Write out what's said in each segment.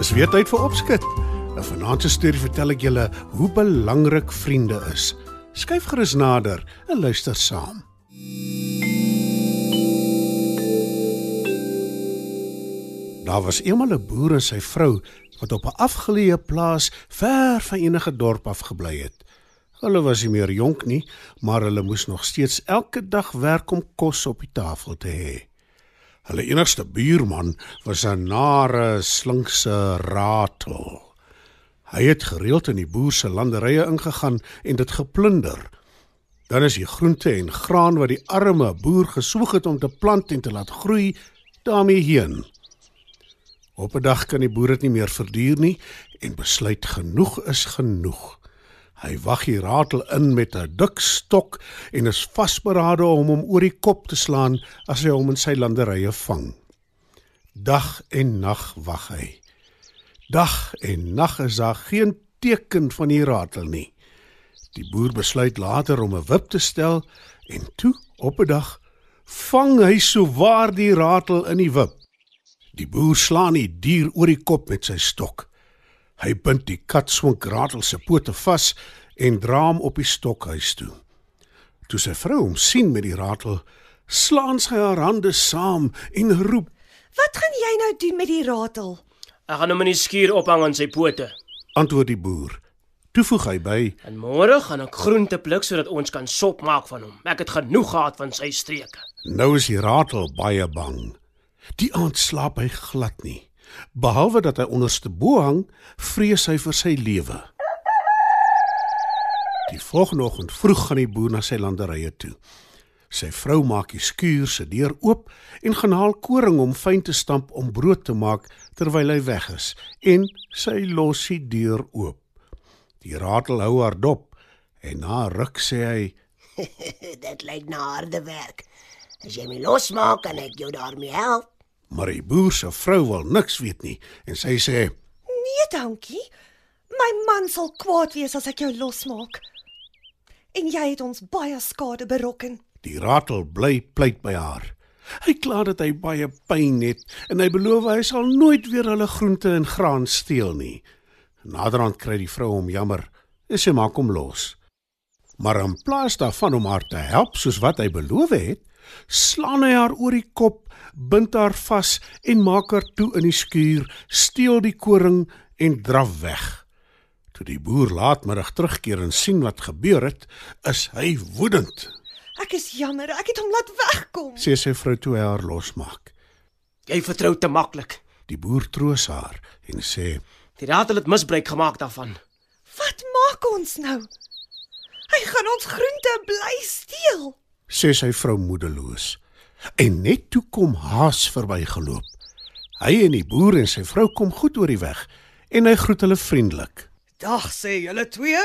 Dis weer tyd vir opskud. 'n Vanaand se storie vertel ek julle hoe belangrik vriende is. Skyf gerus nader en luister saam. Daar was eendag 'n boer en sy vrou wat op 'n afgeleë plaas ver van enige dorp af gebly het. Hulle was nie meer jonk nie, maar hulle moes nog steeds elke dag werk om kos op die tafel te hê. Hulle enigste buurman was 'n nare, slinkse ratel. Hy het gereeld in die boer se landerye ingegaan en dit geplunder. Dan is die groente en graan wat die arme boer gesoeg het om te plant en te laat groei, daarmee heen. Op 'n dag kan die boer dit nie meer verduur nie en besluit genoeg is genoeg. Hy wag die ratel in met 'n dik stok en is vasberade om hom oor die kop te slaan as hy hom in sy landerye vang. Dag en nag wag hy. Dag en nag is daar geen teken van die ratel nie. Die boer besluit later om 'n wip te stel en toe op 'n dag vang hy souwaar die ratel in die wip. Die boer slaan die dier oor die kop met sy stok. Hy bind die katswink ratel se pote vas en dra hom op die stok huis toe. Toe sy vrou hom sien met die ratel, slaan sy haar hande saam en roep: Wat gaan jy nou doen met die ratel? Ek gaan hom in die skuur ophang aan sy pote. Antwoord die boer. Toe voeg hy by: En môre gaan ek groente pluk sodat ons kan sop maak van hom. Ek het genoeg gehad van sy streke. Nou is die ratel baie bang. Die aand slaap hy glad nie. Behalwe dat hy onderste bo hang, vrees hy vir sy lewe. Die volgende oggend vroeg gaan die boer na sy landerye toe. Sy vrou maak die skuur se deur oop en gaan haal koring om fyn te stamp om brood te maak terwyl hy weg is en sy los die deur oop. Die ratel hou haar dop en na ruk sê hy: Dit lyk na harde werk. As jy my losmaak, kan ek jou daarmee help. "Maar die boer se vrou wil niks weet nie en sy sê: Nee, dankie. My man sal kwaad wees as ek jou losmaak. En jy het ons baie skade berokken. Die ratel bly pleit by haar. Hy kla dat hy baie pyn het en hy beloof hy sal nooit weer hulle groente en graan steel nie. Naderhand kry die vrou hom jammer en sy maak hom los. Maar in plaas daarvan om haar te help soos wat hy beloof het, slaan hy haar oor die kop, bind haar vas en maak haar toe in die skuur, steel die koring en draf weg. Toe die boer laatmiddag terugkeer en sien wat gebeur het, is hy woedend. Ek is jammer, ek het hom laat wegkom. Sê sy vrou toe hy haar losmaak. Jy vertrou te maklik. Die boer troos haar en sê: Die ratel het misbruik gemaak daarvan. Wat maak ons nou? Hy gaan ons groente bly steel. Sê sy vrou moedeloos. En net toe kom Haas verbygeloop. Hy en die boer en sy vrou kom goed oor die weg en hy groet hulle vriendelik. Dag sê julle twee.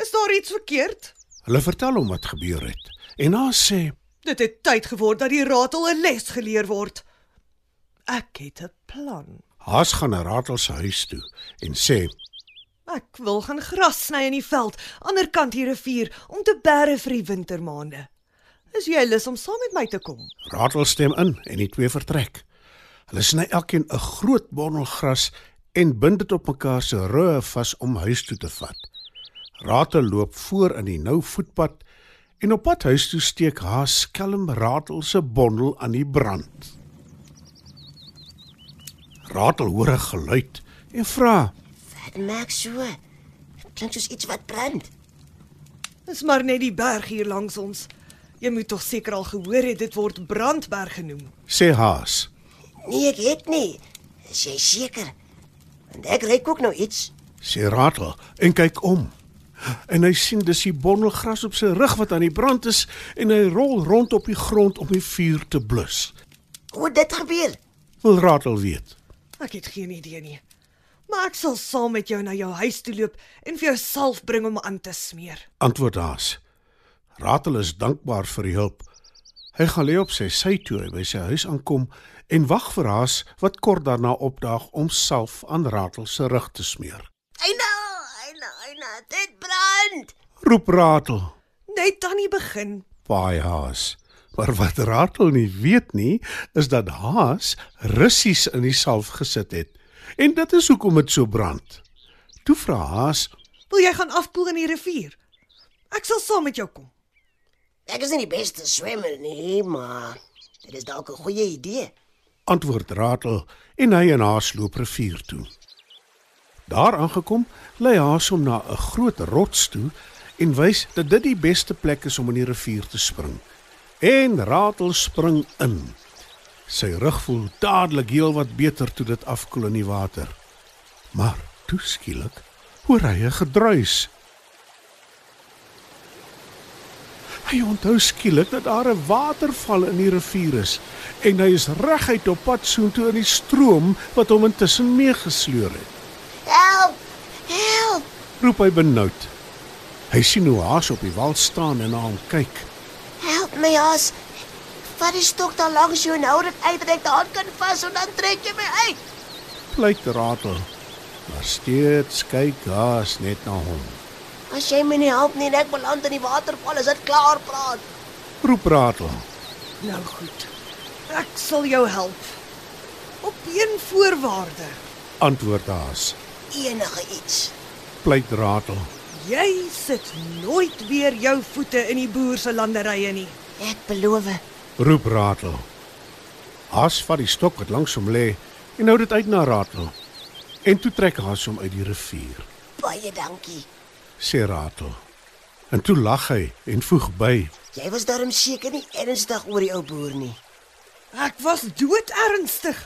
Is daar iets verkeerd? Hulle vertel hom wat gebeur het en Haas sê: Dit het tyd geword dat die ratel 'n les geleer word. Ek het 'n plan. Haas gaan na Ratel se huis toe en sê: Ek wil gaan gras sny in die veld, ander kant die rivier, om te bære vir die wintermaande. Is jy lus om saam met my te kom? Ratel stem in en die twee vertrek. Hulle sny elkeen 'n groot bondel gras en bind dit op mekaar se rug vas om huis toe te vat. Ratel loop voor in die nou voetpad en op pad huis toe steek haar skelm Ratel se bondel aan die brand. Ratel hoor 'n geluid en vra: Wat maak so? Klink soos iets wat brand. Dis maar net die berg hier langs ons. Jy moet tog seker al gehoor het dit word Brandberg genoem. sê Haas. Nee, ek het nie. Is jy seker? Want ek ry ook nou iets. Sê Ratel en kyk om. en hy sien dis die bondel gras op sy rug wat aan die brand is en hy rol rond op die grond om die vuur te blus. Hoe dit gebeur? Wil Ratel weet. Ek het geen idee nie. Maar ek sal saam met jou na jou huis toe loop en vir jou salf bring om aan te smeer. Antwoord Haas. Ratel is dankbaar vir die hulp. Hy gaan lê op sy sy toe by sy huis aankom en wag vir Haas wat kort daarna opdaag om salf aan Ratel se rug te smeer. Eina, eina, eina, dit brand. Roep Ratel. Net dan nie begin. Paai Haas. Maar wat Ratel nie weet nie, is dat Haas russies in die salf gesit het. En dit is hoekom dit so brand. Toe vra Haas: Wil jy gaan afkoel in die rivier? Ek sal saam met jou kom. Ek is nie die beste swemmer nie, maar dit is dalk 'n goeie idee. antwoord Ratel en hy en Haas loop rivier toe. Daar aangekom, lei Haas hom na 'n groot rots toe en wys dat dit die beste plek is om in die rivier te spring. En Ratel spring in. Sy rug voel dadelik heelwat beter toe dit afkoel in die water. Maar toe skielik hoor hy 'n gedruis. Hy onthou skielik dat daar 'n waterval in die rivier is en hy is reguit op pad soontoe in die stroom wat hom intussen meegesleur het. Help! Help! Roep hy benoud. Hy sien hoe Haas op die wal staan en na hom kyk. Help my as. Vat die stok daar langs jou en hou dit uit dat ek hand kan vas en dan trek jy my uit. Pleit Ratel. Maar steeds kyk Haas net na hom. As jy my nie help nie, ek beland in die waterval, is dit klaar praat. Roep Ratel. Nou goed. Ek sal jou help. Op een voorwaarde. Antwoord Haas. Enige iets. Pleit Ratel. Jy sit nooit weer jou voete in die boer se landerye nie. Ek beloof. Roep Ratel. Haas vat die stok wat langs hom lê en hou dit uit na Ratel. En toe trek Haas hom uit die rivier. Baie dankie. Sê Ratel. En toe lag hy en voeg by: Jy was darm seker nie ernstig oor die ou boer nie. Ek was dood ernstig.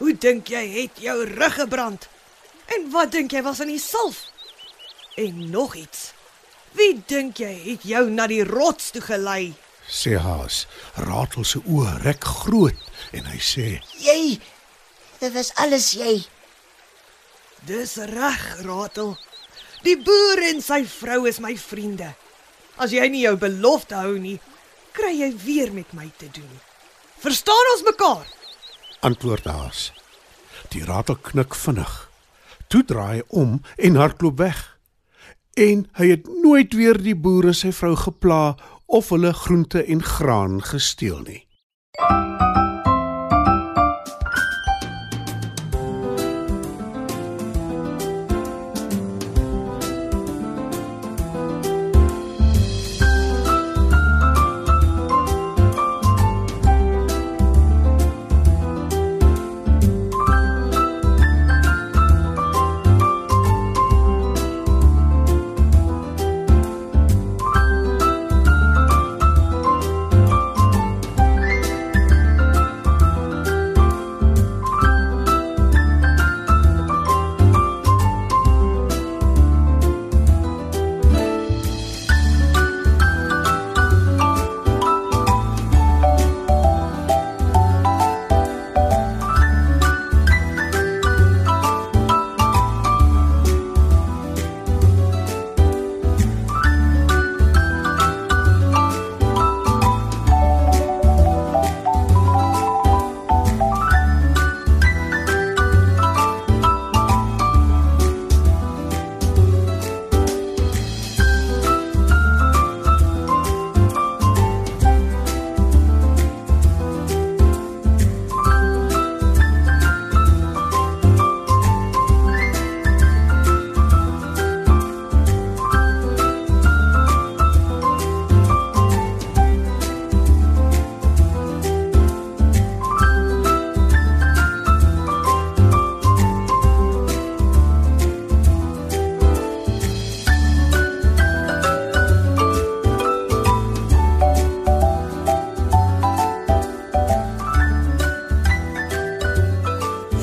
Hoe dink jy het jou rug gebrand? En wat dink jy was in die salf? En nog iets. Wie dink jy het jou na die rots toe gelei? sê Haas. Ratel se oë rek groot en hy sê: Jy Dit was alles jy. Dis reg, Ratel. Die boer en sy vrou is my vriende. As jy nie jou belofte hou nie, kry jy weer met my te doen. Verstaan ons mekaar? Antwoord Haas. Die ratel knik vinnig. Toe draai hy om en hardloop weg. En hy het nooit weer die boer en sy vrou gepla of hulle groente en graan gesteel nie.